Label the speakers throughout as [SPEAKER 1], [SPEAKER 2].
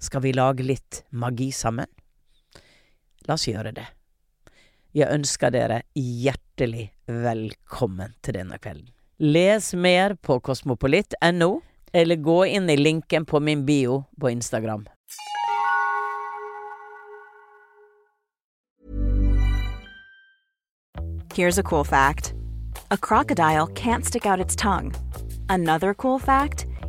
[SPEAKER 1] Skal vi lage litt magi sammen? La oss gjøre det. Jeg ønsker dere hjertelig velkommen til denne kvelden. Les mer på kosmopolitt.no, eller gå inn i linken på min bio på Instagram.
[SPEAKER 2] Here's a cool fact a crocodile can't stick out its tongue. Another cool fact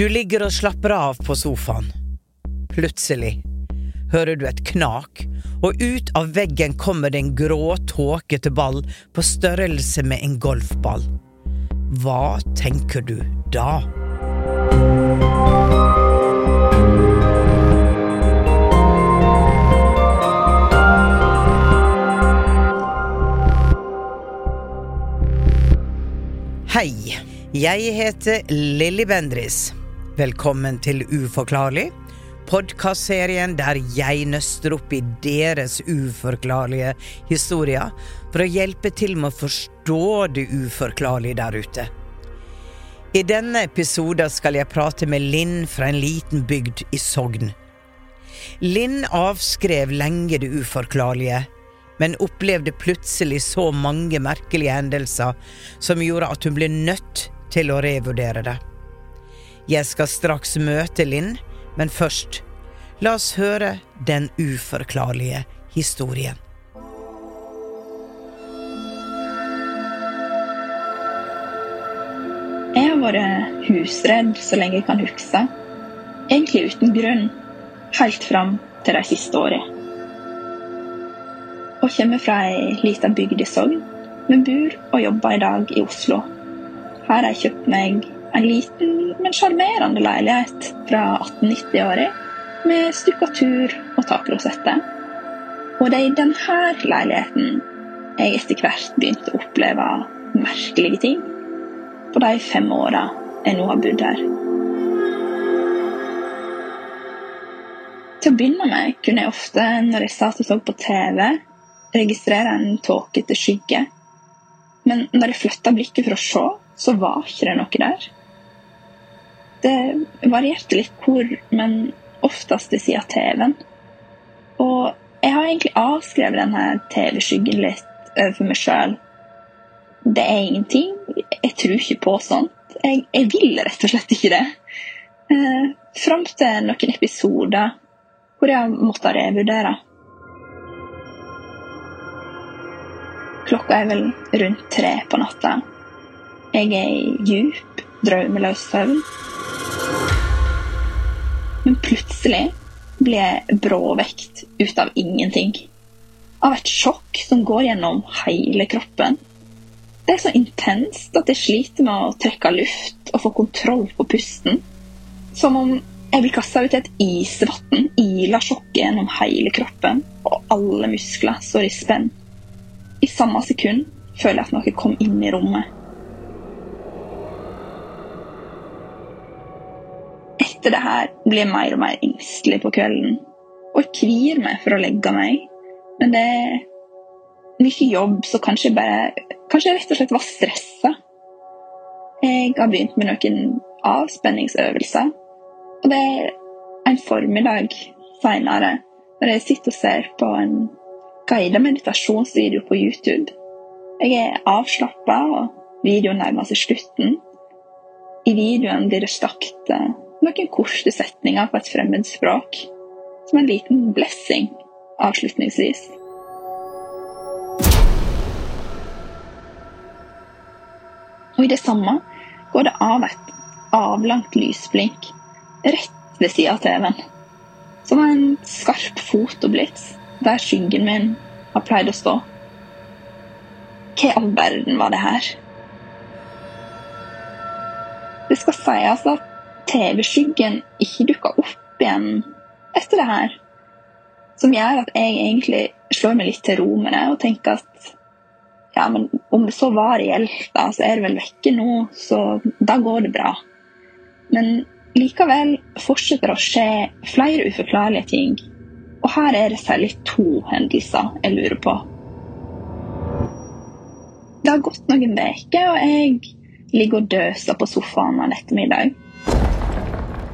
[SPEAKER 1] Du ligger og slapper av på sofaen. Plutselig hører du et knak, og ut av veggen kommer det en grå, tåkete ball på størrelse med en golfball. Hva tenker du da? Hei, jeg heter Lilly Bendris. Velkommen til Uforklarlig, podkastserien der jeg nøster opp i deres uforklarlige historier for å hjelpe til med å forstå det uforklarlige der ute. I denne episoden skal jeg prate med Linn fra en liten bygd i Sogn. Linn avskrev lenge det uforklarlige, men opplevde plutselig så mange merkelige hendelser som gjorde at hun ble nødt til å revurdere det. Jeg skal straks møte Linn, men først, la oss høre den uforklarlige historien.
[SPEAKER 3] Jeg har vært husredd så lenge jeg kan huske. Egentlig uten grunn, helt fram til de siste åra. Og kommer fra ei lita bygd i Sogn, men bor og jobber i dag i Oslo. Her har jeg kjøpt meg en liten, men sjarmerende leilighet fra 1890-åra med stukkatur og takrosette. Og det er i denne leiligheten jeg etter hvert begynte å oppleve merkelige ting på de fem åra jeg nå har bodd her. Til å begynne med kunne jeg ofte, når jeg satt og så på TV, registrere en tåkete skygge. Men når jeg flytta blikket for å se, så var ikke det noe der. Det varierte litt hvor, men oftest ved siden av TV-en. Og jeg har egentlig avskrevet denne TV-skyggen litt overfor meg sjøl. Det er ingenting. Jeg tror ikke på sånt. Jeg, jeg vil rett og slett ikke det. Eh, Fram til noen episoder hvor jeg har måttet revurdere. Klokka er vel rundt tre på natta. Jeg er i djup, drømmeløs søvn. Men plutselig blir jeg bråvekt ut av ingenting. Av et sjokk som går gjennom hele kroppen. Det er så intenst at jeg sliter med å trekke luft og få kontroll på pusten. Som om jeg blir kasta ut i et isvann, iler sjokket gjennom hele kroppen, og alle muskler står i spenn. I samme sekund føler jeg at noe kom inn i rommet. Etter det her blir jeg mer og mer engstelig på kvelden, og jeg kvier meg for å legge meg, Men det er mye jobb, så kanskje jeg bare Kanskje jeg rett og slett var stressa. Jeg har begynt med noen avspenningsøvelser. Og det er en formiddag seinere, når jeg sitter og ser på en guida meditasjonsvideo på YouTube. Jeg er avslappa, og videoen nærmer seg slutten. I videoen blir det sagt eh, noen korte setninger på et fremmed språk, som en liten blessing avslutningsvis. Og i det samme går det av et avlangt lysblink rett ved sida av TV-en. Som en skarp fotoblits der skyggen min har pleid å stå. Hva i all verden var det her? Det skal sies at TV-skyggen ikke dukka opp igjen etter det her. Som gjør at jeg egentlig slår meg litt til ro med det og tenker at ja, men om det så var reelt, da, så er det vel vekke nå, så da går det bra. Men likevel fortsetter å skje flere uforklarlige ting. Og her er det særlig to hendelser jeg lurer på. Det har gått noen uker, og jeg ligger og døser på sofaen en ettermiddag.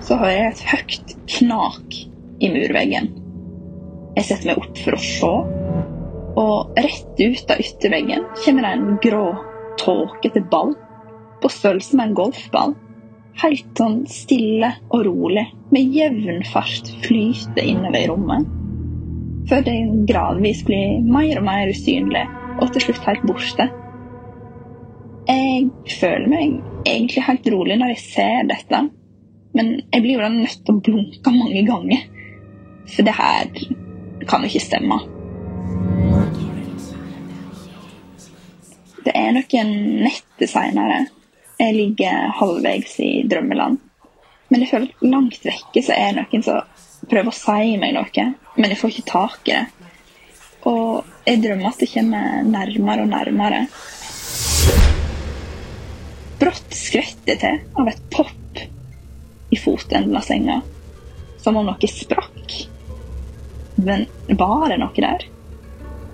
[SPEAKER 3] Så hører jeg et høyt knak i murveggen. Jeg setter meg opp for å se og rett ut av ytterveggen kommer det en grå, tåkete ball på størrelse med en golfball. Helt sånn stille og rolig, med jevn fart flyter innover i rommet. Før det gradvis blir mer og mer usynlig, og til slutt helt borte. Jeg føler meg egentlig helt rolig når jeg ser dette, men jeg blir jo da nødt til å blunke mange ganger. For det her kan jo ikke stemme. Det er noen netter seinere. Jeg ligger halvveis i drømmeland. Men jeg føler at langt vekke så er det noen som prøver å si meg noe, men jeg får ikke tak i det. Og jeg drømmer at det kommer nærmere og nærmere. Brått skvetter jeg til av et pop i fotenden av senga. Som om noe sprakk. Men var det noe der?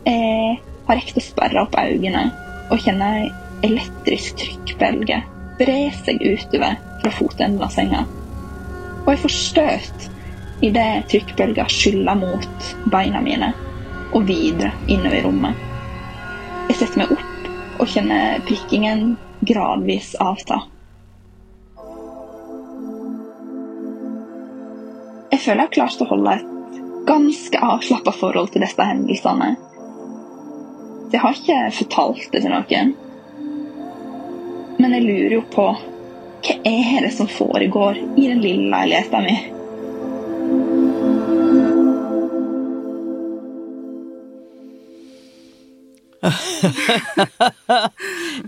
[SPEAKER 3] Jeg har rekt å sperre opp øynene og kjenner ei elektrisk trykkbølge bre seg utover fra fotenden av senga. Og jeg får støt idet trykkbølga skyller mot beina mine og videre innover rommet. Jeg setter meg opp og kjenner prikkingen gradvis avta. Jeg føler jeg har klart å holde et ganske avslappa forhold til disse hendelsene jeg har ikke fortalt det til noen. Men jeg lurer jo på hva er det som foregår i den lille leiligheten min?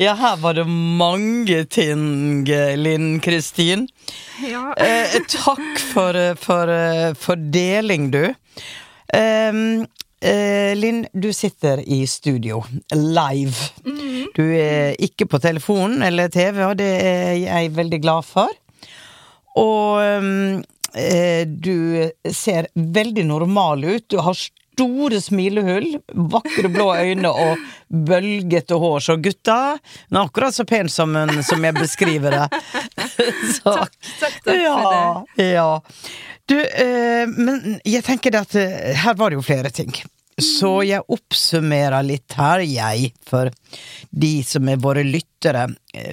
[SPEAKER 1] Ja, her var det mange ting, Linn Kristin. Ja. eh, takk for, for, for, deling, du. Um, Eh, Linn, du sitter i studio live. Mm. Du er ikke på telefonen eller TV, og det er jeg veldig glad for. Og eh, du ser veldig normal ut. Du har store smilehull, vakre blå øyne og bølgete hår. Så gutta Hun er akkurat så pen som, som jeg beskriver det.
[SPEAKER 4] så, takk, takk, takk ja, for det.
[SPEAKER 1] Ja. Du, eh, men jeg tenker at eh, her var det jo flere ting. Så jeg oppsummerer litt her, jeg, for de som er våre lyttere.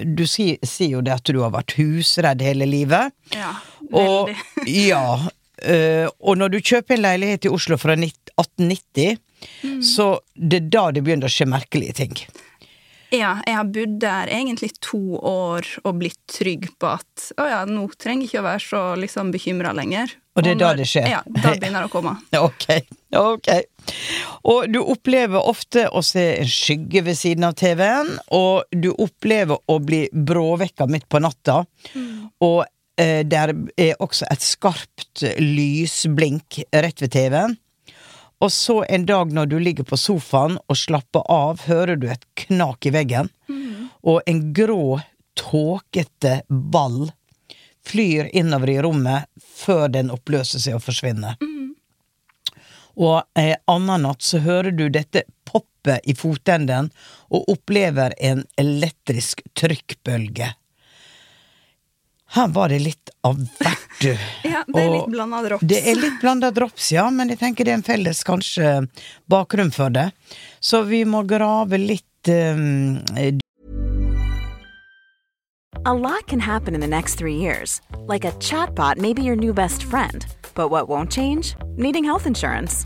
[SPEAKER 1] Du sier, sier jo det at du har vært husredd hele livet.
[SPEAKER 4] Ja, veldig.
[SPEAKER 1] Og, ja, øh, og når du kjøper en leilighet i Oslo fra 1890, mm. så det er da det begynner å skje merkelige ting.
[SPEAKER 4] Ja, jeg har bodd der egentlig to år og blitt trygg på at å ja, nå trenger jeg ikke å være så liksom bekymra lenger.
[SPEAKER 1] Og det er og når, da det skjer?
[SPEAKER 4] Ja, da begynner det å komme.
[SPEAKER 1] ok, ok. Og du opplever ofte å se en skygge ved siden av TV-en, og du opplever å bli bråvekka midt på natta. Mm. Og der er også et skarpt lysblink rett ved TV-en. Og så en dag når du ligger på sofaen og slapper av, hører du et knak i veggen, mm. og en grå, tåkete ball flyr innover i rommet før den oppløser seg og forsvinner. Mm. og eh, annen natt så hører du dette poppe i fotenden og opplever en elektrisk trykkbølge. Her var det litt av hvert, du.
[SPEAKER 4] Ja, det er
[SPEAKER 1] Og
[SPEAKER 4] litt blanda drops.
[SPEAKER 1] Det er litt blanda drops, ja, men jeg tenker det er en felles kanskje bakgrunn for det. Så vi må grave litt um,
[SPEAKER 2] A lot can happen in the next three years. Like a chatbot may be your new best friend. But what won't change? Needing health insurance.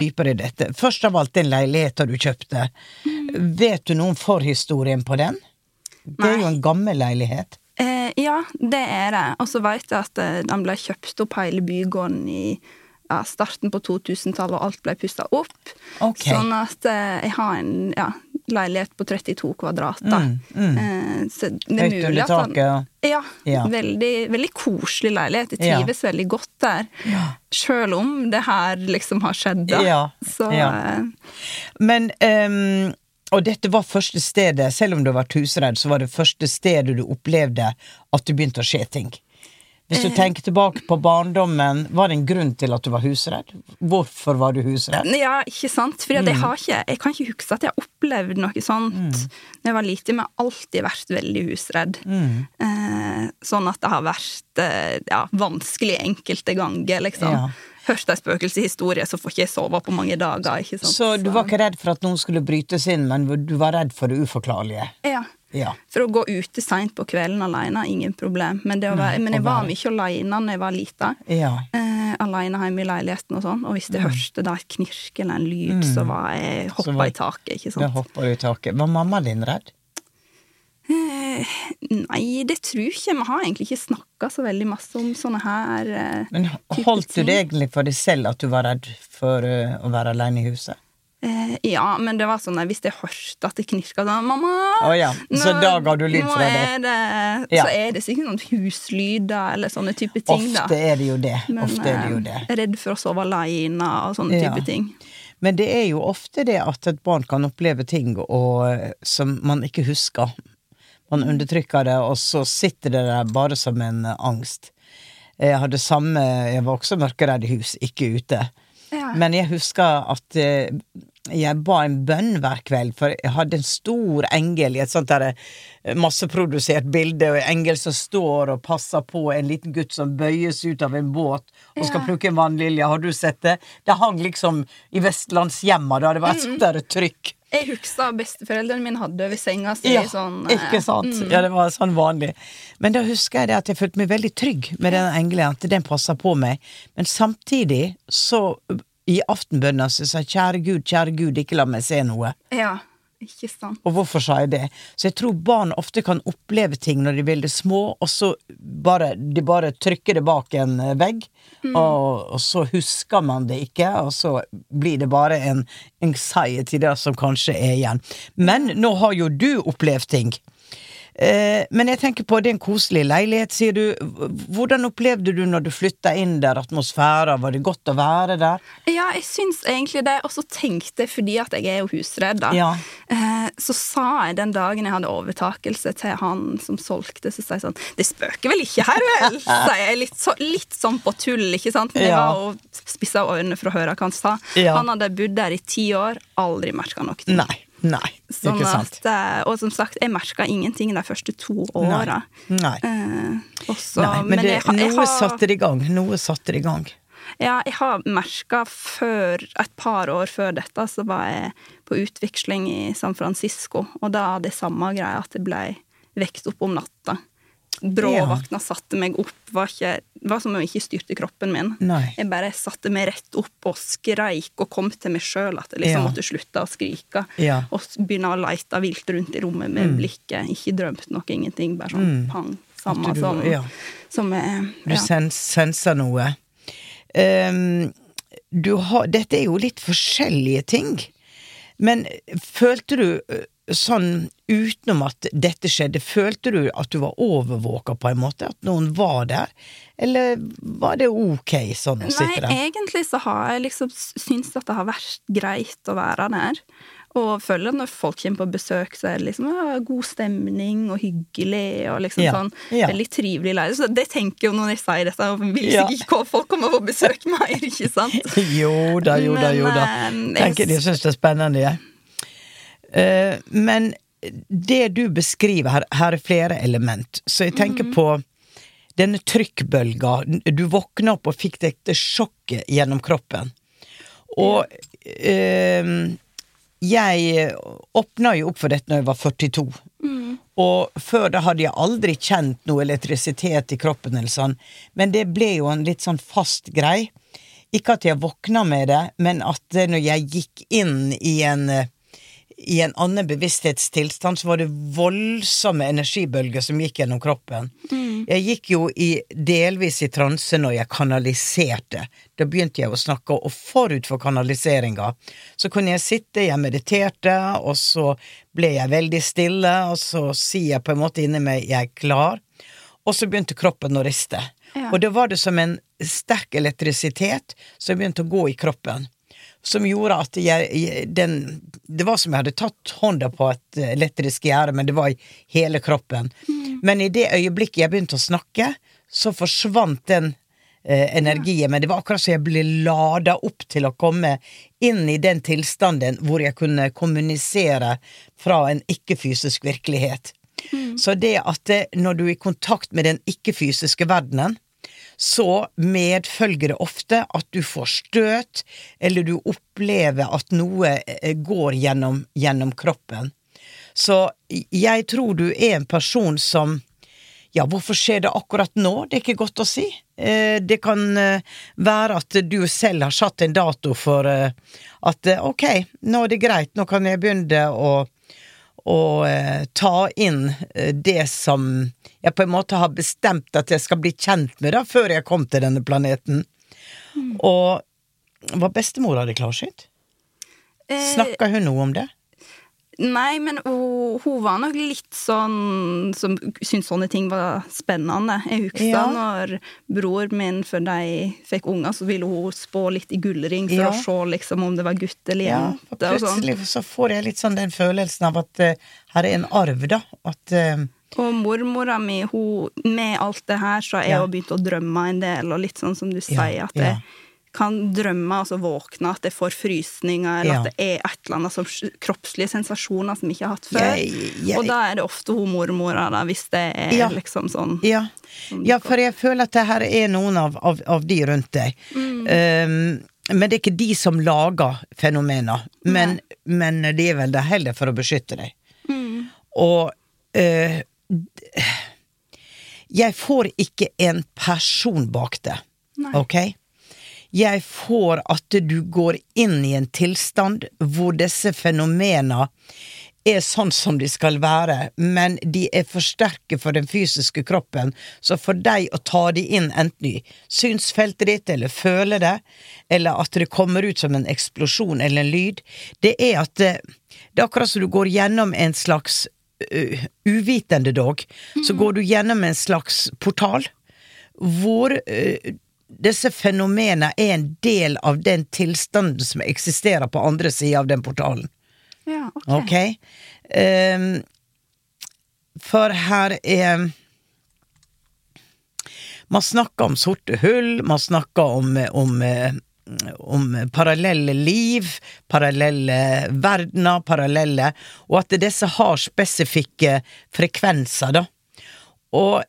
[SPEAKER 1] Dypere i dette. Først av alt den leiligheten du kjøpte. Vet du noe om forhistorien på den? Det er jo en gammel leilighet.
[SPEAKER 4] Eh, ja, det er det. Og så vet jeg at eh, den ble kjøpt opp hele bygården i ja, starten på 2000-tallet, og alt ble pussa opp.
[SPEAKER 1] Okay.
[SPEAKER 4] Sånn at eh, jeg har en ja, leilighet på 32 kvadrat. Da. Mm, så det er mulig at han- Ja.
[SPEAKER 1] Ja.
[SPEAKER 4] Veldig, veldig koselig leilighet. Jeg
[SPEAKER 1] Ja.
[SPEAKER 4] trives veldig godt der. Sjøl om det her liksom har skjedd, da.
[SPEAKER 1] Ja,
[SPEAKER 4] Så
[SPEAKER 1] ja.
[SPEAKER 4] eh,
[SPEAKER 1] Men um, Og dette var første stedet, selv om du har vært husredd, så var det første stedet du opplevde at det begynte å skje ting. Hvis
[SPEAKER 4] Eh.
[SPEAKER 1] du tenker tilbake på barndommen, var det en grunn til at du var husredd? Hvorfor var du husredd?
[SPEAKER 4] Ja, ikke sant? For
[SPEAKER 1] Mm.
[SPEAKER 4] jeg, ikke, jeg kan ikke huske at jeg har opplevd noe sånt da jeg var liten, men jeg har alltid vært veldig husredd.
[SPEAKER 1] Mm.
[SPEAKER 4] Eh, sånn at det har vært eh, ja, vanskelig enkelte ganger, liksom.
[SPEAKER 1] Ja.
[SPEAKER 4] Hørte jeg spøkelseshistorie, så får ikke jeg sove på mange dager. ikke sant?
[SPEAKER 1] Så du var ikke redd for at noen skulle brytes inn, men du var redd for det uforklarlige?
[SPEAKER 4] Ja.
[SPEAKER 1] Ja.
[SPEAKER 4] For å gå ute seint på kvelden alene, ingen problem. Men, være, men jeg var
[SPEAKER 1] være-
[SPEAKER 4] mye alene når jeg var lita.
[SPEAKER 1] Ja.
[SPEAKER 4] Eh, alene hjemme i leiligheten og sånn. Og hvis jeg hørte da et knirk eller en lyd, så var jeg
[SPEAKER 1] Mm.
[SPEAKER 4] Hoppa
[SPEAKER 1] var-
[SPEAKER 4] i taket. ikke sant?
[SPEAKER 1] hoppa i taket. Var mamma din redd?
[SPEAKER 4] Eh, nei, det tror jeg ikke. Vi har egentlig ikke snakka så veldig masse om sånne her eh,
[SPEAKER 1] Men holdt du det egentlig for deg selv at du var redd for uh, å være alene i huset?
[SPEAKER 4] Eh, ja, men det var sånn hvis jeg hørte at det knirka sånn 'Mamma!'
[SPEAKER 1] Oh, ja, så da ga du lyd fra deg.
[SPEAKER 4] det,
[SPEAKER 1] Ja.
[SPEAKER 4] Så er det sikkert noen huslyder eller sånne type ting, da.
[SPEAKER 1] Ofte er det jo det.
[SPEAKER 4] Men
[SPEAKER 1] Ofte er det jo
[SPEAKER 4] eh,
[SPEAKER 1] det.
[SPEAKER 4] redd for å sove alene og sånne
[SPEAKER 1] Ja.
[SPEAKER 4] type ting.
[SPEAKER 1] Men det er jo ofte det at et barn kan oppleve ting og, som man ikke husker. Man undertrykker det, og så sitter det der bare som en eh, angst. Jeg hadde samme Jeg var også mørkeredd i hus, ikke ute.
[SPEAKER 4] Ja.
[SPEAKER 1] Men jeg husker at eh, jeg ba en bønn hver kveld, for jeg hadde en stor engel i et sånt der eh, masseprodusert bilde, og en engel som står og passer på en liten gutt som bøyes ut av en båt og skal plukke en vannlilje. Har du sett det? Det hang liksom i vestlandshjemma, da. Det var et sånt der trykk.
[SPEAKER 4] Jeg husker besteforeldrene mine hadde over senga si
[SPEAKER 1] Ja,
[SPEAKER 4] sånn eh,
[SPEAKER 1] ikke sant? Ja, det var sånn vanlig. Men da husker jeg det at jeg følte meg veldig trygg med den engelen, at den passer på meg. Men samtidig så, i aftenbønna, så sa kjære Gud, kjære Gud, ikke la meg se noe.
[SPEAKER 4] Ja, ikke sant.
[SPEAKER 1] Og hvorfor sa jeg det? Så jeg tror barn ofte kan oppleve ting når de er veldig små, og så bare, de bare trykker det bak en vegg, vegg, og, og så husker man det ikke, og så blir det bare en anxiety der som kanskje er igjen. Men nå har jo du opplevd ting. Eh, men jeg tenker på, det er en koselig leilighet, sier du. Hvordan opplevde du når du flytta inn der, atmosfæren? Var det godt å være der?
[SPEAKER 4] Ja, jeg syns egentlig det. Og så tenkte jeg, fordi at jeg er jo husredd, da,
[SPEAKER 1] Ja.
[SPEAKER 4] eh, så sa jeg den dagen jeg hadde overtakelse til han som solgte, så sa jeg sånn Det spøker vel ikke her, vel? Sa jeg litt, så, litt sånn på tull, ikke sant? Men jeg var og spissa øynene for å høre hva han sa.
[SPEAKER 1] Ja.
[SPEAKER 4] Han hadde bodd der i ti år, aldri merka noe.
[SPEAKER 1] Nei. Nei.
[SPEAKER 4] Sånn
[SPEAKER 1] ikke sant?
[SPEAKER 4] at, eh, og som sagt, jeg merka ingenting de første to åra.
[SPEAKER 1] Nei.
[SPEAKER 4] Eh,
[SPEAKER 1] Nei, men, det,
[SPEAKER 4] jeg, jeg
[SPEAKER 1] noe satte det i gang. Noe satte det i gang.
[SPEAKER 4] Ja, jeg har merka før, et par år før dette, så var jeg på utveksling i San Francisco, og da jeg samme greia, at jeg ble vekt opp om natta. Bråvakna satte meg opp, var, ikke, var som om jeg ikke styrte kroppen min.
[SPEAKER 1] Nei.
[SPEAKER 4] Jeg bare satte meg rett opp og skreik og kom til meg sjøl at jeg liksom
[SPEAKER 1] Ja.
[SPEAKER 4] måtte slutte å skrike.
[SPEAKER 1] Ja.
[SPEAKER 4] Og begynne å leite vilt rundt i rommet med blikket. Ikke drømt noe, ingenting. Bare sånn pang. Samme
[SPEAKER 1] du-
[SPEAKER 4] som,
[SPEAKER 1] ja.
[SPEAKER 4] som jeg,
[SPEAKER 1] Du
[SPEAKER 4] ja.
[SPEAKER 1] sens, senser noe. Um, du har, dette er jo litt forskjellige ting. Men følte du eh, sånn utenom at dette skjedde, følte du at du var overvåka på en måte? At noen var der? Eller var det ok sånn å
[SPEAKER 4] Nei,
[SPEAKER 1] sitte der?
[SPEAKER 4] egentlig så har jeg liksom syntes at det har vært greit å være der. Og føler at når folk kommer på besøk, så er det liksom ja, god stemning og hyggelig og liksom
[SPEAKER 1] Ja,
[SPEAKER 4] sånn
[SPEAKER 1] ja.
[SPEAKER 4] veldig trivelig leir. Så det tenker jo når jeg sier dette, og vil sikkert ikke folk kommer på besøk mer, ikke sant?
[SPEAKER 1] Jo da, jo da, jo da.
[SPEAKER 4] eh,
[SPEAKER 1] Tenker de syns det er spennende, jeg. Eh, men det du beskriver her, her er flere element, så jeg tenker på denne trykkbølga. Du våkna opp og fikk dette sjokket gjennom kroppen. Og eh, jeg åpna jo opp for dette når jeg var 42. Og før da hadde jeg aldri kjent noe elektrisitet i kroppen, eller sånn, men det ble jo en litt sånn fast grei. Ikke at jeg våkna med det, men at når jeg gikk inn i en eh, i en annen bevissthetstilstand så var det voldsomme energibølger som gikk gjennom kroppen. Jeg gikk jo i, delvis i transe når jeg kanaliserte. Da begynte jeg å snakke, og forut for kanaliseringa så kunne jeg sitte, jeg mediterte, og så ble jeg veldig stille, og så sier jeg på en måte inni meg 'jeg er klar', og så begynte kroppen å riste.
[SPEAKER 4] Ja.
[SPEAKER 1] Og da var det som en sterk elektrisitet som begynte å gå i kroppen som gjorde at jeg, jeg den, Det var som jeg hadde tatt hånda på et eh, elektrisk gjerde, men det var i hele kroppen. Men i det øyeblikket jeg begynte å snakke, så forsvant den eh, energien. Men det var akkurat som jeg ble lada opp til å komme inn i den tilstanden hvor jeg kunne kommunisere fra en ikke-fysisk virkelighet. Så det at det, når du er i kontakt med den ikke-fysiske verdenen, så medfølger det ofte at du får støt, eller du opplever at noe eh, går gjennom, gjennom kroppen. Så jeg tror du er en person som ja, hvorfor skjer det akkurat nå? Det er ikke godt å si. Eh, Det kan eh, være at du selv har satt en dato for at ok, nå er det greit, nå kan jeg begynne å, å eh, ta inn eh, det som jeg på en måte har bestemt at jeg skal bli kjent med da, før jeg kom til denne planeten. Og var bestemor av det klarsynt?
[SPEAKER 4] Eh,
[SPEAKER 1] Snakka hun noe om det?
[SPEAKER 4] Nei, men hun, hun var nok litt sånn som syntes sånne ting var spennende. Jeg husker
[SPEAKER 1] Ja.
[SPEAKER 4] når bror min, før de fikk unger, så ville hun spå litt i gullring for
[SPEAKER 1] Ja.
[SPEAKER 4] å se liksom, om det var gutt eller jente.
[SPEAKER 1] Ja,
[SPEAKER 4] for sånn.
[SPEAKER 1] plutselig så får jeg litt sånn den følelsen av at uh, her er en arv, da. At uh,
[SPEAKER 4] Og mormora mi, hun, med alt det her, så har jeg
[SPEAKER 1] Ja.
[SPEAKER 4] begynt å drømme en del, og litt sånn som du sier, at jeg kan drømme, altså våkne, at jeg får frysninger, eller
[SPEAKER 1] Ja.
[SPEAKER 4] at det er et eller annet som kroppslige sensasjoner som jeg ikke har hatt før.
[SPEAKER 1] Jeg- jeg-
[SPEAKER 4] Og da er det ofte hun mormora, da, hvis det er
[SPEAKER 1] Ja.
[SPEAKER 4] liksom sånn
[SPEAKER 1] Ja. ja, for jeg føler at det her er noen av, av, av de rundt deg. Um, men det er ikke de som lager fenomener, men, men de er vel der heller for å beskytte deg. Og uh, jeg får ikke en person bak det,
[SPEAKER 4] Nei.
[SPEAKER 1] ok? Jeg får at du går inn i en tilstand hvor disse fenomenene er sånn som de skal være, men de er for sterke for den fysiske kroppen, så for deg å ta de inn enten i synsfeltet ditt, eller føle det, eller at det kommer ut som en eksplosjon eller en lyd, det er at det, det er akkurat som du går gjennom en slags uh, uvitende dog, så går du gjennom en slags portal hvor uh, disse fenomenene er en del av den tilstanden som eksisterer på andre sida av den portalen.
[SPEAKER 4] Ja, ok.
[SPEAKER 1] okay? Um, for her er Man snakker om sorte hull, man snakker om, om, om parallelle liv, parallelle verdener, parallelle Og at disse har spesifikke frekvenser, da. Og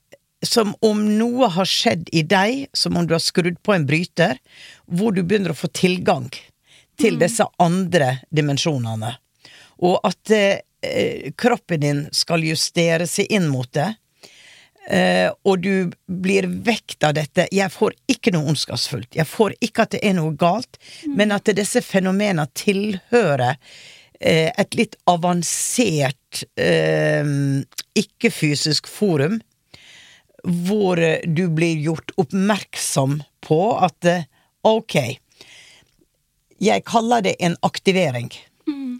[SPEAKER 1] som om noe har skjedd i deg, som om du har skrudd på en bryter, hvor du begynner å få tilgang til disse andre dimensjonene. Og at eh, kroppen din skal justere seg inn mot det. Eh, og du blir vekt av dette. Jeg får ikke noe ondskapsfullt. Jeg får ikke at det er noe galt, men at disse fenomenene tilhører eh, et litt avansert, eh, ikke-fysisk forum, hvor eh, du blir gjort oppmerksom på at eh, ok, jeg kaller det en aktivering.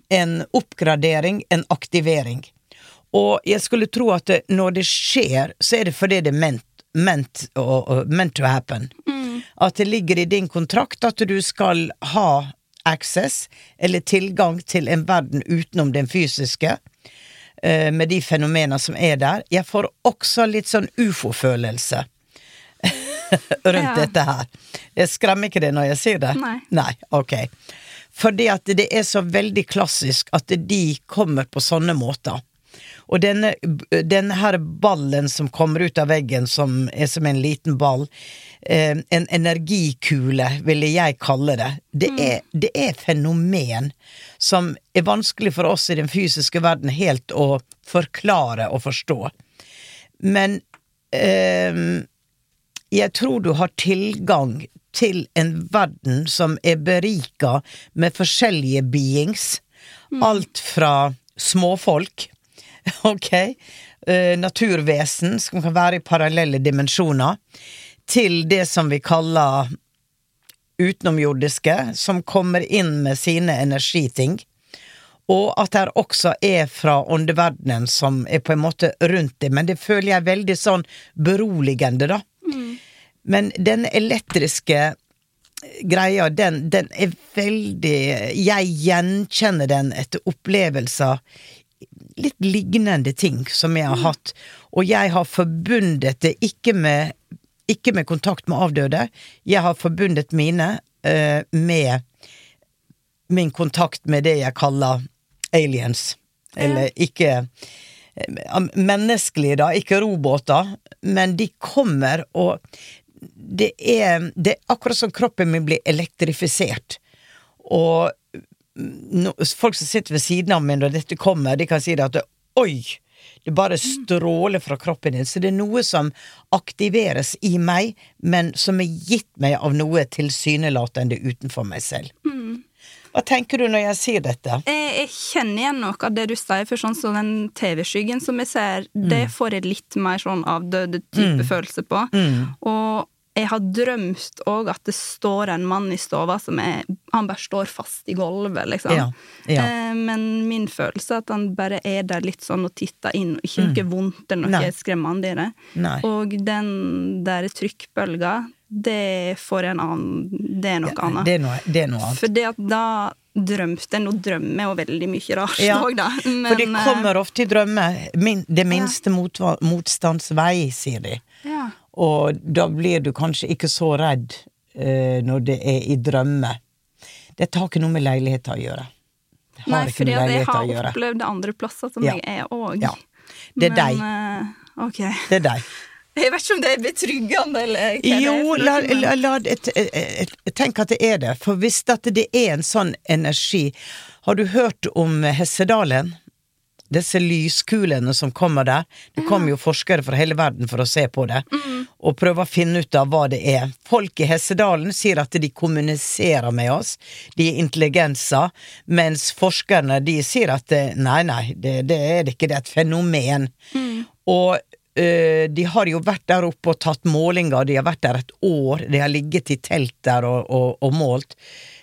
[SPEAKER 1] En oppgradering, en aktivering. Og jeg skulle tro at når det skjer, så er det fordi det er ment, ment, meant to happen. At det ligger i din kontrakt at du skal ha access, eller tilgang til en verden utenom den fysiske, eh, med de fenomenene som er der. Jeg får også litt sånn ufo-følelse rundt
[SPEAKER 4] Ja.
[SPEAKER 1] dette her. Jeg skremmer ikke det når jeg sier det?
[SPEAKER 4] Nei.
[SPEAKER 1] Nei, ok. Fordi at det er så veldig klassisk at de kommer på sånne måter. Og denne, denne her ballen som kommer ut av veggen, som er som en liten ball, eh, en energikule, ville jeg kalle det, det, er, det er fenomen som er vanskelig for oss i den fysiske verden helt å forklare og forstå. Men eh, jeg tror du har tilgang til en verden som er berika med forskjellige beings. Alt fra småfolk, ok, uh, naturvesen som kan være i parallelle dimensjoner, til det som vi kaller utenomjordiske, som kommer inn med sine energiting. Og at det også er fra åndeverdenen som er på en måte rundt det, men det føler jeg er veldig sånn beroligende, da. Men den elektriske greia, den, den er veldig Jeg gjenkjenner den etter opplevelser litt lignende ting som jeg har hatt, og jeg har forbundet det ikke med ikke med kontakt med avdøde, jeg har forbundet mine uh, med min kontakt med det jeg kaller aliens. Eller ikke eh, Menneskelige, da, ikke roboter, men de kommer, og det er, det er akkurat som kroppen min blir elektrifisert. Og no, folk som sitter ved siden av meg når dette kommer, de kan si det at oi, det bare stråler fra kroppen din. Så det er noe som aktiveres i meg, men som er gitt meg av noe tilsynelatende utenfor meg selv. Hva tenker du når jeg sier dette?
[SPEAKER 4] Jeg, jeg kjenner igjen noe av det du sier, for sånn som den TV-skyggen som jeg ser, det får jeg litt mer sånn avdøde type følelse på. Og jeg har drømt òg at det står en mann i stova som er Han bare står fast i gulvet, liksom.
[SPEAKER 1] Ja, ja.
[SPEAKER 4] Eh, men min følelse er at han bare er der litt sånn og titter inn, og ikke noe vondt eller noe
[SPEAKER 1] Nei.
[SPEAKER 4] skremmende i det.
[SPEAKER 1] Nei.
[SPEAKER 4] Og den der trykkbølga, det får en annen Det er noe annet.
[SPEAKER 1] Det er noe, det er noe annet.
[SPEAKER 4] For det at da drømte Nå drømmer jeg jo veldig mye rart
[SPEAKER 1] Ja,
[SPEAKER 4] da. Men,
[SPEAKER 1] For de kommer ofte i drømmer. Min, det minste mot, motstands vei, sier de.
[SPEAKER 4] eh, ja.
[SPEAKER 1] Og da blir du kanskje ikke så redd eh, når det er i drømmer. Dette har ikke noe med leiligheter å gjøre. Det har
[SPEAKER 4] Nei, for jeg har opplevd det andre plasser som
[SPEAKER 1] Ja.
[SPEAKER 4] jeg er òg.
[SPEAKER 1] Ja. Det er deg.
[SPEAKER 4] ok.
[SPEAKER 1] Det er deg.
[SPEAKER 4] Jeg vet ikke om det er betryggende, eller hva
[SPEAKER 1] Jo, la, la, la tenk at det er det. For hvis det er en sånn energi Har du hørt om Hessedalen? Disse lyskulene som kommer der. Det kommer jo forskere fra hele verden for å se på det. Og prøve å finne ut av hva det er. Folk i Hessedalen sier at de kommuniserer med oss. De er intelligenser. Mens forskerne de sier at det, nei, nei, det, det er det ikke. Det er et fenomen. Og eh, de har jo vært der oppe og tatt målinger, de har vært der et år, de har ligget i telt der og, og, og målt.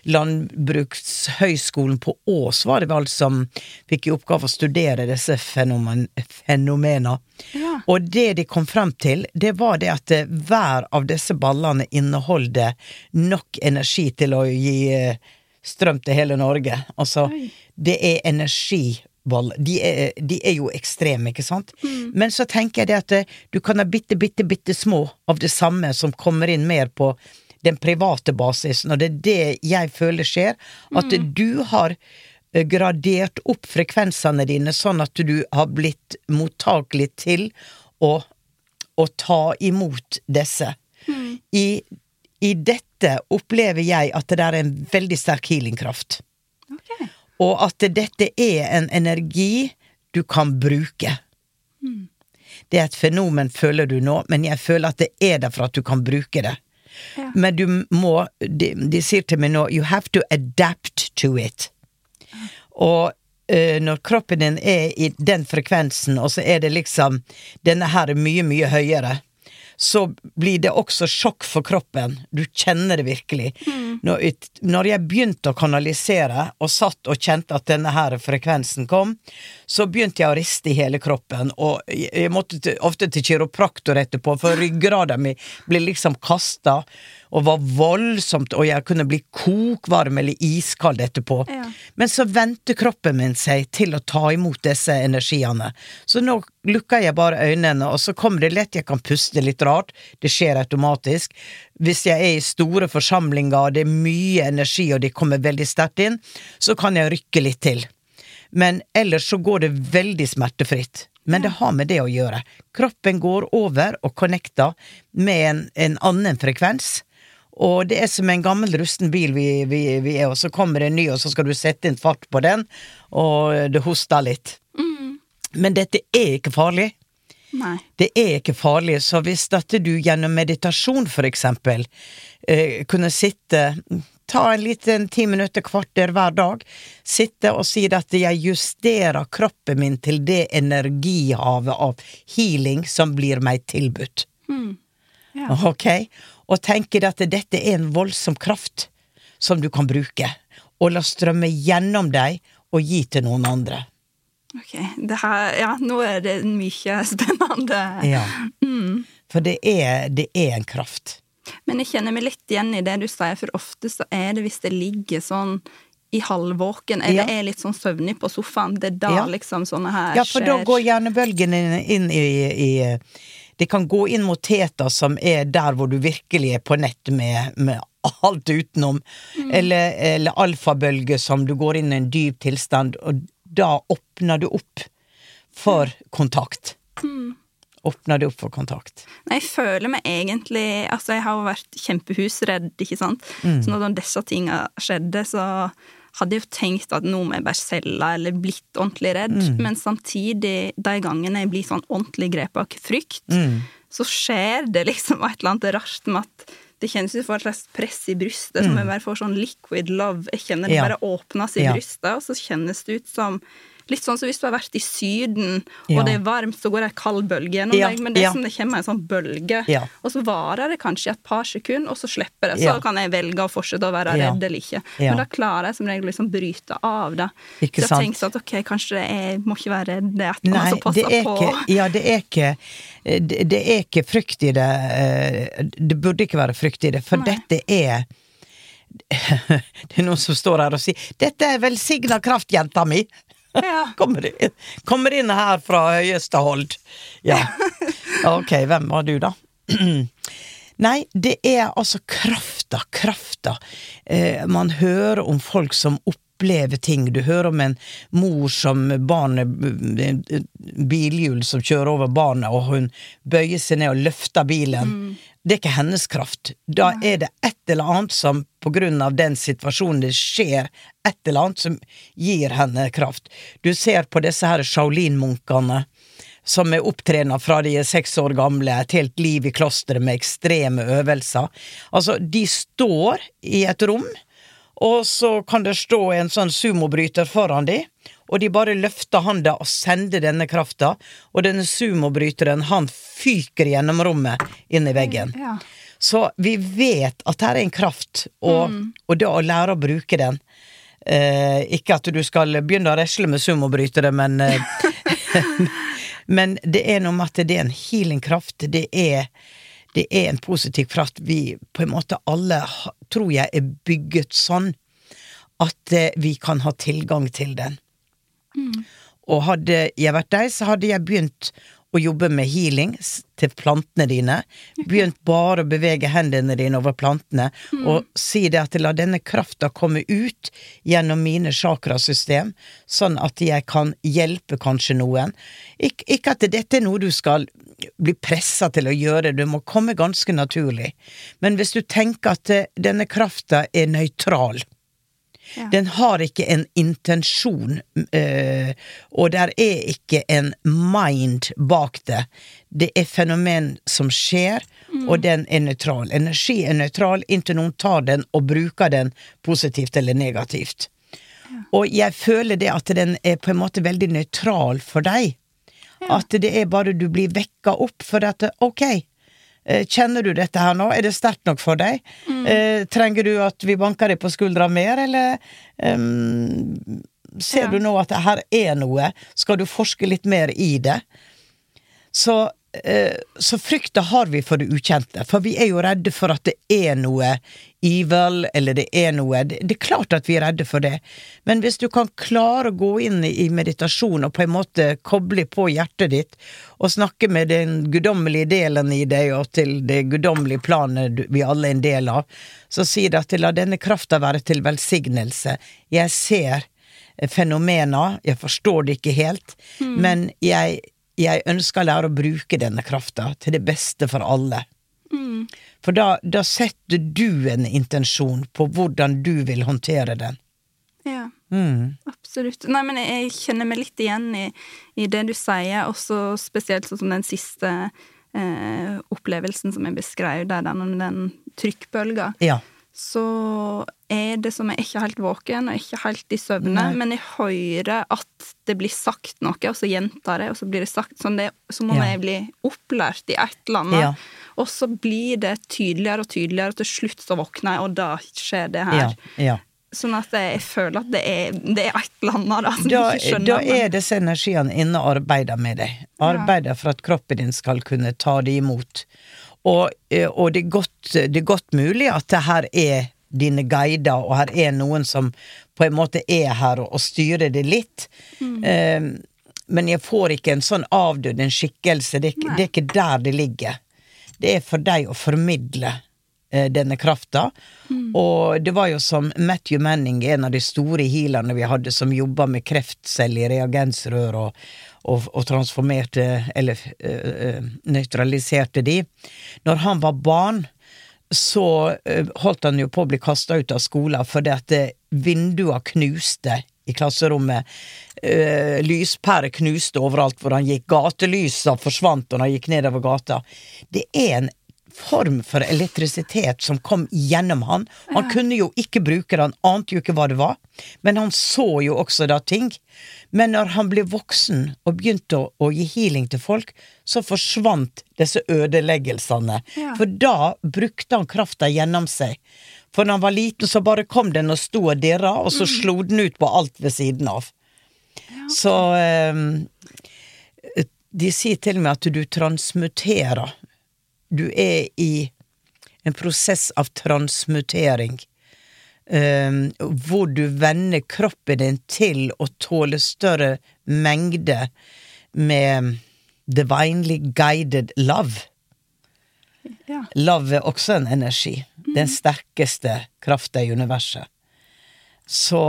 [SPEAKER 1] Landbrukshøgskolen på Ås var det vel som fikk i oppgave å studere disse fenomen, fenomena.
[SPEAKER 4] Ja.
[SPEAKER 1] Og det de kom frem til, det var det at eh, hver av disse ballene inneholder nok energi til å gi eh, strøm til hele Norge. Altså,
[SPEAKER 4] Oi.
[SPEAKER 1] det er energi De er, de er jo ekstreme, ikke sant? Men så tenker jeg det at eh, du kan ha bitte, bitte, bitte små av det samme som kommer inn mer på den private basisen, og det er det jeg føler skjer. At du har eh, gradert opp frekvensene dine sånn at du har blitt mottakelig til å, å ta imot disse. I, I dette opplever jeg at det der er en veldig sterk healingkraft.
[SPEAKER 4] Okay.
[SPEAKER 1] Og at dette er en energi du kan bruke. Det er et fenomen, føler du nå, men jeg føler at det er der for at du kan bruke det.
[SPEAKER 4] Ja.
[SPEAKER 1] Men du må de, de sier til meg nå You have to adapt to it. Og uh, når kroppen din er i den frekvensen, og så er det liksom Denne her er mye, mye høyere. Så blir det også sjokk for kroppen. Du kjenner det virkelig. Når, når jeg begynte å kanalisere, og satt og kjente at denne her frekvensen kom, så begynte jeg å riste i hele kroppen, og jeg, jeg måtte til, ofte til kiropraktor etterpå, for ryggrada mi ble liksom kasta, og var voldsomt, og jeg kunne bli kokvarm eller iskald etterpå.
[SPEAKER 4] Ja.
[SPEAKER 1] Men så vendte kroppen min seg til å ta imot disse energiene. Så nå lukka jeg bare øynene, og så kommer det lett, jeg kan puste litt rart, det skjer automatisk. Hvis jeg er i store forsamlinger, og det er mye energi, og de kommer veldig sterkt inn, så kan jeg rykke litt til. Men ellers så går det veldig smertefritt. Men det har med det å gjøre. Kroppen går over og connecter med en, en annen frekvens. Og det er som en gammel rusten bil vi, vi, vi er, og så kommer det en ny, og så skal du sette inn fart på den, og det hoster litt. Men dette er ikke farlig.
[SPEAKER 4] Nei.
[SPEAKER 1] Det er ikke farlig, så hvis dette du gjennom meditasjon for eksempel eh, kunne sitte Ta en liten ti minutter, kvarter hver dag. Sitte og si at jeg justerer kroppen min til det energihavet av healing som blir meg tilbudt.
[SPEAKER 4] Ja.
[SPEAKER 1] Ok? Og tenker at dette er en voldsom kraft som du kan bruke. Og la strømme gjennom deg og gi til noen andre.
[SPEAKER 4] Ok, det her, ja, nå er det mye spennende.
[SPEAKER 1] Ja. For det er, det er en kraft.
[SPEAKER 4] Men jeg kjenner meg litt igjen i det du sier, for ofte så er det hvis det ligger sånn i halvvåken, eller
[SPEAKER 1] Ja.
[SPEAKER 4] er litt sånn søvnig på sofaen, det er da
[SPEAKER 1] Ja.
[SPEAKER 4] liksom sånne her skjer.
[SPEAKER 1] Ja, for da går hjernebølgene inn, inn i, i Det kan gå inn mot teta, som er der hvor du virkelig er på nett med, med alt utenom. Eller, eller alfabølge, som du går inn i en dyp tilstand, og da åpner du opp for kontakt. Åpner du opp for kontakt.
[SPEAKER 4] Nei, jeg føler meg egentlig Altså, jeg har jo vært kjempehusredd, ikke sant. Så når disse tinga skjedde, så hadde jeg jo tenkt at nå må jeg bare selge, eller blitt ordentlig redd. Men samtidig, de gangene jeg blir sånn ordentlig grepet av frykt, så skjer det liksom et eller annet rart med at det kjennes ut som et slags press i brystet, som jeg bare får sånn liquid love. Jeg kjenner det
[SPEAKER 1] Ja.
[SPEAKER 4] bare åpnes i
[SPEAKER 1] Ja.
[SPEAKER 4] brystet, og så kjennes det ut som Litt sånn som hvis du har vært i Syden, og
[SPEAKER 1] Ja.
[SPEAKER 4] det er varmt, så går det ei kald bølge gjennom
[SPEAKER 1] Ja,
[SPEAKER 4] deg, men det er som det kommer en sånn bølge, og så varer det kanskje i et par sekunder, og så slipper det. Så kan jeg velge å fortsette å være redd eller ikke. Men da klarer jeg som regel liksom bryte av det.
[SPEAKER 1] Ikke
[SPEAKER 4] så
[SPEAKER 1] sant?
[SPEAKER 4] jeg tenker sånn at ok, kanskje jeg må ikke være redd, det er
[SPEAKER 1] at
[SPEAKER 4] annet som passer
[SPEAKER 1] er
[SPEAKER 4] på.
[SPEAKER 1] ikke Ja, det er ikke det, det er ikke frykt i det. eh, Det burde ikke være frykt i det, for
[SPEAKER 4] Nei.
[SPEAKER 1] dette er Det er noen som står her og sier 'Dette er velsigna kraft, jenta mi'.
[SPEAKER 4] Ja.
[SPEAKER 1] Kommer kommer inn her fra høyeste hold. Ja. Ok, hvem var du, da? Nei, det er altså krafta, krafta. Eh, man hører om folk som opplever ting. Du hører om en mor som barnet Bilhjul som kjører over barnet, og hun bøyer seg ned og løfter bilen. Det er ikke hennes kraft. Da er det et eller annet som på grunn av den situasjonen det skjer, et eller annet som gir henne kraft. Du ser på disse her Shaolin-munkene som er opptrena fra de er seks år gamle, et helt liv i klosteret med ekstreme øvelser. Altså, de står i et rom, og så kan det stå en sånn sumobryter foran de, og de bare løfter handa og sender denne krafta, og denne sumobryteren, han fyker gjennom rommet inn i veggen.
[SPEAKER 4] Ja.
[SPEAKER 1] Så vi vet at her er en kraft, og, og det å lære å bruke den eh, Ikke at du skal begynne å resle med sumobrytere, men eh, Men det er noe med at det er en healingkraft. Det det er en positiv kraft. Vi på en måte alle, tror jeg, er bygget sånn at eh, vi kan ha tilgang til den. Og hadde jeg vært deg, så hadde jeg begynt å jobbe med healing til plantene dine. Begynt bare å bevege hendene dine over plantene, og si det at la denne krafta komme ut gjennom mine chakrasystem, sånn at jeg kan hjelpe kanskje noen. Ik ikke at dette er noe du skal bli pressa til å gjøre, det må komme ganske naturlig. Men hvis du tenker at eh, denne krafta er nøytral,
[SPEAKER 4] Ja.
[SPEAKER 1] den har ikke en intensjon, øh, og der er ikke en mind bak det. Det er fenomen som skjer, og den er nøytral. Energi er nøytral inntil noen tar den og bruker den positivt eller negativt. Og jeg føler det at den er på en måte veldig nøytral for deg. At det er bare du blir vekka opp for at ok, kjenner du dette her nå, er det sterkt nok for deg? Mm. trenger du at vi banker deg på skuldra mer, eller um, ser
[SPEAKER 4] Ja.
[SPEAKER 1] du nå at det her er noe? Skal du forske litt mer i det? Så, eh, så frykta har vi for det ukjente, for vi er jo redde for at det er noe evil, eller det er noe Det, det er klart at vi er redde for det, men hvis du kan klare å gå inn i, meditasjon og på en måte koble på hjertet ditt, og snakke med den guddommelige delen i deg og til det guddommelige planet vi alle er en del av, så sier det at la denne krafta være til velsignelse. Jeg ser fenomener, jeg forstår det ikke helt, men jeg, jeg ønsker å lære å bruke denne krafta til det beste for alle. For da, da setter du en intensjon på hvordan du vil håndtere den.
[SPEAKER 4] Ja,
[SPEAKER 1] Mm.
[SPEAKER 4] absolutt. Nei, men jeg kjenner meg litt igjen i, i det du sier, også spesielt sånn som den siste eh, opplevelsen som jeg beskrev, der den, den trykkbølga.
[SPEAKER 1] Ja.
[SPEAKER 4] Så er det som jeg ikke helt våken og ikke helt i søvne, men jeg hører at det blir sagt noe, og så gjentar det, og så blir det sagt sånn det, Som om
[SPEAKER 1] Ja.
[SPEAKER 4] jeg blir opplært i et eller annet.
[SPEAKER 1] Ja.
[SPEAKER 4] Og så blir det tydeligere og tydeligere, og til slutt så våkner jeg, og da skjer det her.
[SPEAKER 1] Ja.
[SPEAKER 4] Sånn at jeg føler at det er, det er et eller annet da, som
[SPEAKER 1] Da,
[SPEAKER 4] jeg ikke skjønner.
[SPEAKER 1] da er disse energiene inne og arbeider med deg. Arbeider for at kroppen din skal kunne ta det imot. Og, eh, og det, er godt, det er godt mulig at det her er dine guider, og her er noen som på en måte er her og, og styrer det litt. Eh, men jeg får ikke en sånn avdød en skikkelse. Det, det er ikke der det ligger. Det er for deg å formidle uh, denne krafta. Og det var jo som Matthew Manning, en av de store healerne vi hadde, som jobba med kreftceller i reagensrør og, og, og transformerte, eller eh, nøytraliserte de. Når han var barn, så øh, holdt han jo på å bli kasta ut av skolen fordi at vindua knuste i klasserommet. Uh, Lyspærer knuste overalt hvor han gikk. Gatelysa forsvant når han gikk nedover gata. Det er en form for elektrisitet som kom gjennom han. Han kunne jo ikke bruke det, han ante jo ikke hva det var, men han så jo også da ting. Men når han ble voksen og begynte å, å gi healing til folk, så forsvant disse ødeleggelsene.
[SPEAKER 4] Ja.
[SPEAKER 1] For da brukte han krafta gjennom seg. For når han var liten, så bare kom den og sto og dirra, og så slo den ut på alt ved siden av. Så um, De sier til meg at du transmuterer. Du er i en prosess av transmutering. Um, hvor du vender kroppen din til å tåle større mengde med divinely guided love.
[SPEAKER 4] Ja.
[SPEAKER 1] Love er også en energi. Den sterkeste krafta i universet. Så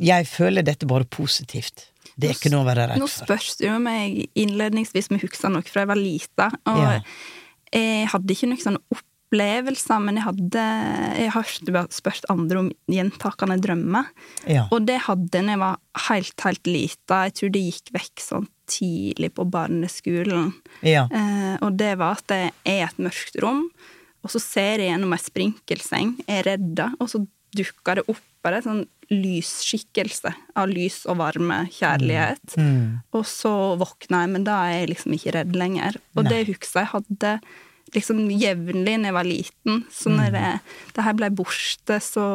[SPEAKER 1] jeg føler dette bare positivt. Det er ikke noe å være redd
[SPEAKER 4] Nå
[SPEAKER 1] for.
[SPEAKER 4] spørs det jo meg innledningsvis om jeg husker noe fra jeg var lita, og
[SPEAKER 1] Ja.
[SPEAKER 4] Jeg hadde ikke noen sånne opplevelser, men jeg hadde Jeg har hørt du har spurt andre om gjentakende drømmer,
[SPEAKER 1] Ja.
[SPEAKER 4] og det hadde jeg da jeg var helt, helt lita. Jeg tror det gikk vekk sånn tidlig på barneskolen.
[SPEAKER 1] Ja.
[SPEAKER 4] Eh, og det var at jeg er et mørkt rom, og så ser jeg gjennom ei sprinkelseng, jeg er redda, og så dukker det opp bare en sånn lysskikkelse. Av lys og varme, kjærlighet.
[SPEAKER 1] Mm.
[SPEAKER 4] Og så våkna jeg, men da er jeg liksom ikke redd lenger. Og det husker jeg hadde liksom jevnlig når jeg var liten. Så når jeg, det her ble borte, så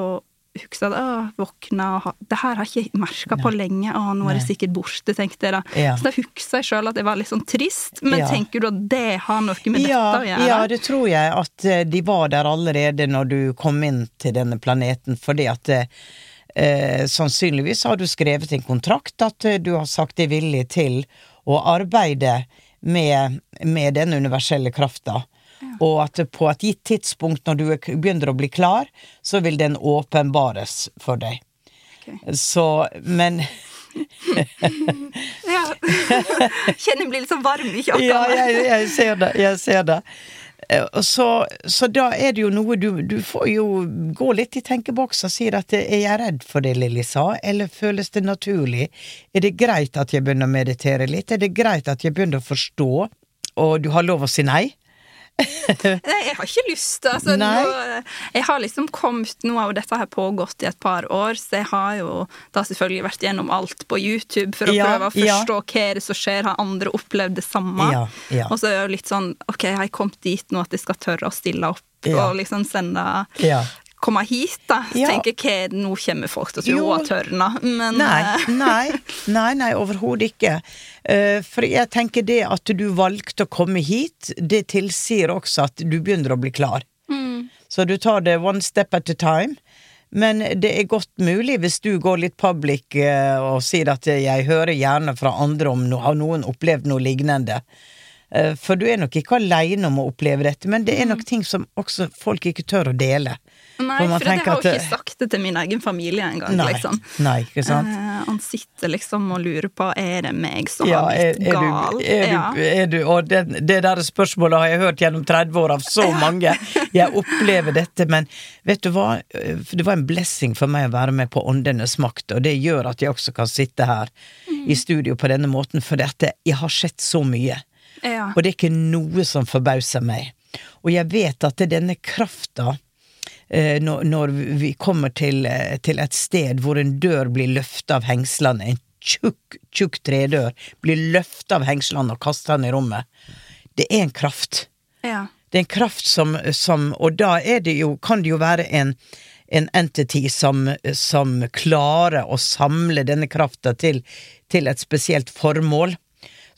[SPEAKER 4] jeg at jeg våkna og ha, Det her har jeg ikke merka på lenge. Å, nå er det sikkert borte, tenkte jeg da.
[SPEAKER 1] Ja.
[SPEAKER 4] Så da husker jeg sjøl at jeg var litt sånn trist. Men
[SPEAKER 1] Ja.
[SPEAKER 4] tenker du at det har noe med
[SPEAKER 1] ja,
[SPEAKER 4] dette å gjøre?
[SPEAKER 1] ja, det tror jeg at eh, de var der allerede når du kom inn til denne planeten, fordi at eh, eh, sannsynligvis har du skrevet en kontrakt at eh, du har sagt deg villig til å arbeide med, med den universelle krafta. Og at på et gitt tidspunkt, når du er begynner å bli klar, så vil den åpenbares for deg. Så, men
[SPEAKER 4] Ja. Kjenner jeg blir litt sånn varm i kjøttet.
[SPEAKER 1] Ja, jeg, jeg ser det. Jeg ser det. Eh, Så, så da er det jo noe du, du får jo gå litt i tenkeboksen og si at er jeg redd for det Lilly sa, eller føles det naturlig? Er det greit at jeg begynner å meditere litt? Er det greit at jeg begynner å forstå, og du har lov å si nei?
[SPEAKER 4] Nei, jeg har ikke lyst altså, nå, Jeg har liksom kommet Nå har jo dette her pågått i et par år, så jeg har jo da selvfølgelig vært gjennom alt på YouTube for å
[SPEAKER 1] Ja,
[SPEAKER 4] prøve å
[SPEAKER 1] ja.
[SPEAKER 4] forstå hva er det som skjer. Har andre opplevd det samme?
[SPEAKER 1] Ja, ja.
[SPEAKER 4] Og så er det jo litt sånn Ok, har jeg kommet dit nå at jeg skal tørre å stille opp
[SPEAKER 1] Ja.
[SPEAKER 4] og liksom sende
[SPEAKER 1] Ja.
[SPEAKER 4] Komme hit, da.
[SPEAKER 1] Ja.
[SPEAKER 4] tenker hva er det nå kommer folk til å tro at tørna. Men
[SPEAKER 1] Nei,
[SPEAKER 4] eh,
[SPEAKER 1] nei, nei, nei overhodet ikke. Eh, For jeg tenker det at du valgte å komme hit, det tilsier også at du begynner å bli klar. Så du tar det one step at a time. Men det er godt mulig hvis du går litt public eh, og sier at jeg hører gjerne fra andre om no, har noen opplevd noe lignende. Eh, For du er nok ikke aleine om å oppleve dette, men det er nok ting som også folk ikke tør å dele.
[SPEAKER 4] Nei,
[SPEAKER 1] For man
[SPEAKER 4] for jeg har jo ikke sagt det til min egen familie engang. Liksom.
[SPEAKER 1] nei, ikke sant?
[SPEAKER 4] Eh, han sitter liksom og lurer på er det meg som
[SPEAKER 1] Ja,
[SPEAKER 4] har
[SPEAKER 1] er,
[SPEAKER 4] blitt
[SPEAKER 1] er,
[SPEAKER 4] gal.
[SPEAKER 1] du, er,
[SPEAKER 4] ja.
[SPEAKER 1] du, er du Og det, det der spørsmålet har jeg hørt gjennom 30 år av så mange. Jeg opplever dette, men vet du hva? Det var en blessing for meg å være med på Åndenes makt, og det gjør at jeg også kan sitte her i studio på denne måten, for dette, jeg har sett så mye.
[SPEAKER 4] Ja.
[SPEAKER 1] Og det er ikke noe som forbauser meg. Og jeg vet at det er denne krafta eh, når, når vi kommer til, eh, til et sted hvor en dør blir løfta av hengslene, en tjukk, tjukk tredør blir løfta av hengslene og kasta ned i rommet. Det er en kraft.
[SPEAKER 4] ja.
[SPEAKER 1] Det er en kraft som, som Og da det jo, kan det jo være en, en entity som, som klarer å samle denne krafta til, til et spesielt formål.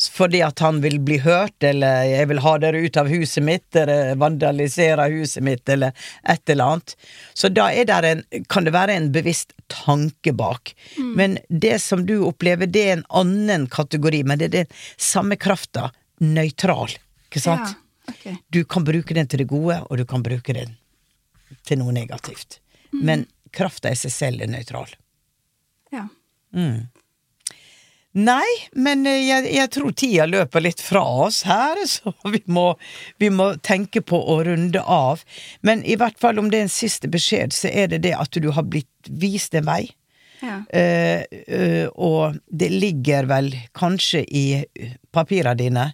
[SPEAKER 1] Fordi at han vil bli hørt, eller 'jeg vil ha dere ut av huset mitt', eller 'vandalisere huset mitt', eller et eller annet. Så da der en, kan det være en bevisst tanke bak. Men det som du opplever, det er en annen kategori, men det er den samme krafta. Nøytral, ikke sant?
[SPEAKER 4] Ja, okay.
[SPEAKER 1] Du kan bruke den til det gode, og du kan bruke den til noe negativt. Men krafta i seg selv er nøytral.
[SPEAKER 4] ja.
[SPEAKER 1] Nei, men eh, jeg, jeg tror tida løper litt fra oss her, så vi må, vi må tenke på å runde av. Men i hvert fall om det er en siste beskjed, så er det det at du har blitt vist en vei.
[SPEAKER 4] ja.
[SPEAKER 1] Uh, uh, og det ligger vel kanskje i papirene dine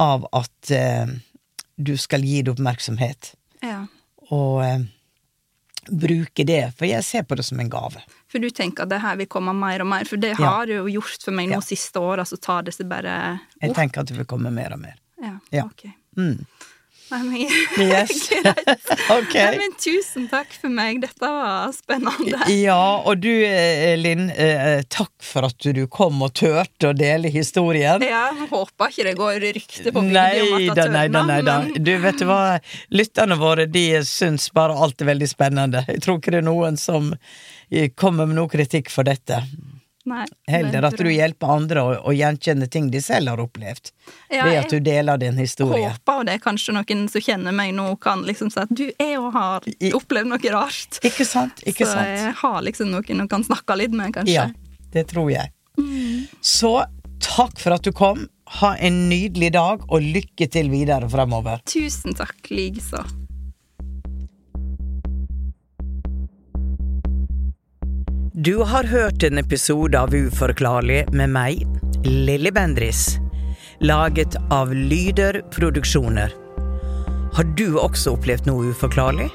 [SPEAKER 1] av at uh, du skal gi det oppmerksomhet.
[SPEAKER 4] ja.
[SPEAKER 1] og bruke det, for jeg ser på det som en gave.
[SPEAKER 4] For du tenker at det her vil komme mer og mer, for det
[SPEAKER 1] Ja.
[SPEAKER 4] har det jo gjort for meg nå
[SPEAKER 1] Ja.
[SPEAKER 4] siste året, så tar det seg bare
[SPEAKER 1] Jeg tenker at det vil komme mer og mer.
[SPEAKER 4] Ja,
[SPEAKER 1] Ja.
[SPEAKER 4] ok.
[SPEAKER 1] Mm.
[SPEAKER 4] Nei, men,
[SPEAKER 1] Yes.
[SPEAKER 4] Greit.
[SPEAKER 1] Ok.
[SPEAKER 4] Nei, men tusen takk for meg, dette var spennende.
[SPEAKER 1] Ja, og du eh, Linn, eh, takk for at du kom og turte å dele historien.
[SPEAKER 4] Ja, håper ikke det går rykte på video om at
[SPEAKER 1] da,
[SPEAKER 4] jeg tørna,
[SPEAKER 1] Du, vet du hva? Lytterne våre de syns bare alt er veldig spennende. Jeg tror ikke det er noen som eh, kommer med noe kritikk for dette.
[SPEAKER 4] Nei,
[SPEAKER 1] Heller at du hjelper andre å, å gjenkjenne ting de selv har opplevd.
[SPEAKER 4] Ja,
[SPEAKER 1] Ved at du deler din historie.
[SPEAKER 4] Jeg håper det er kanskje noen som kjenner meg nå, kan liksom si at du, jeg òg har opplevd noe rart.
[SPEAKER 1] Ikke sant? Ikke
[SPEAKER 4] så
[SPEAKER 1] sant?
[SPEAKER 4] jeg har liksom noen å kan snakke litt med, kanskje.
[SPEAKER 1] Ja, det tror jeg. Så takk for at du kom. Ha en nydelig dag, og lykke til videre fremover.
[SPEAKER 4] Tusen takk, likeså.
[SPEAKER 1] Du har hørt en episode av Uforklarlig med meg, Lilly Bendris. Laget av Lyder Produksjoner. Har du også opplevd noe uforklarlig?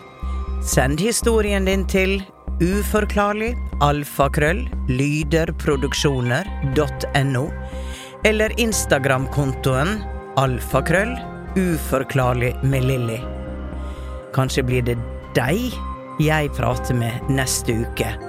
[SPEAKER 1] Send historien din til uforklarlig alfakrøll lyderproduksjoner.no eller Instagram-kontoen alfakrøll uforklarlig med Lilly. Kanskje blir det deg jeg prater med neste uke.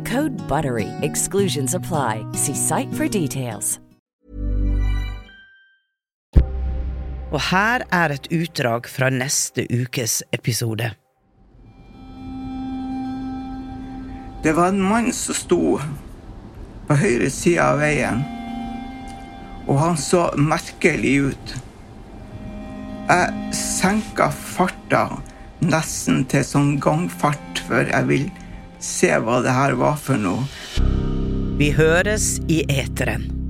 [SPEAKER 5] Code BUTTERY. Exclusions apply. See site for details.
[SPEAKER 1] Og her er et utdrag fra neste ukes episode.
[SPEAKER 6] Det var en mann som sto på høyre side av veien, og han så merkelig ut. Jeg senka farta nesten til sånn gangfart, for jeg vil se hva det her var for noe.
[SPEAKER 1] Vi høres i eteren.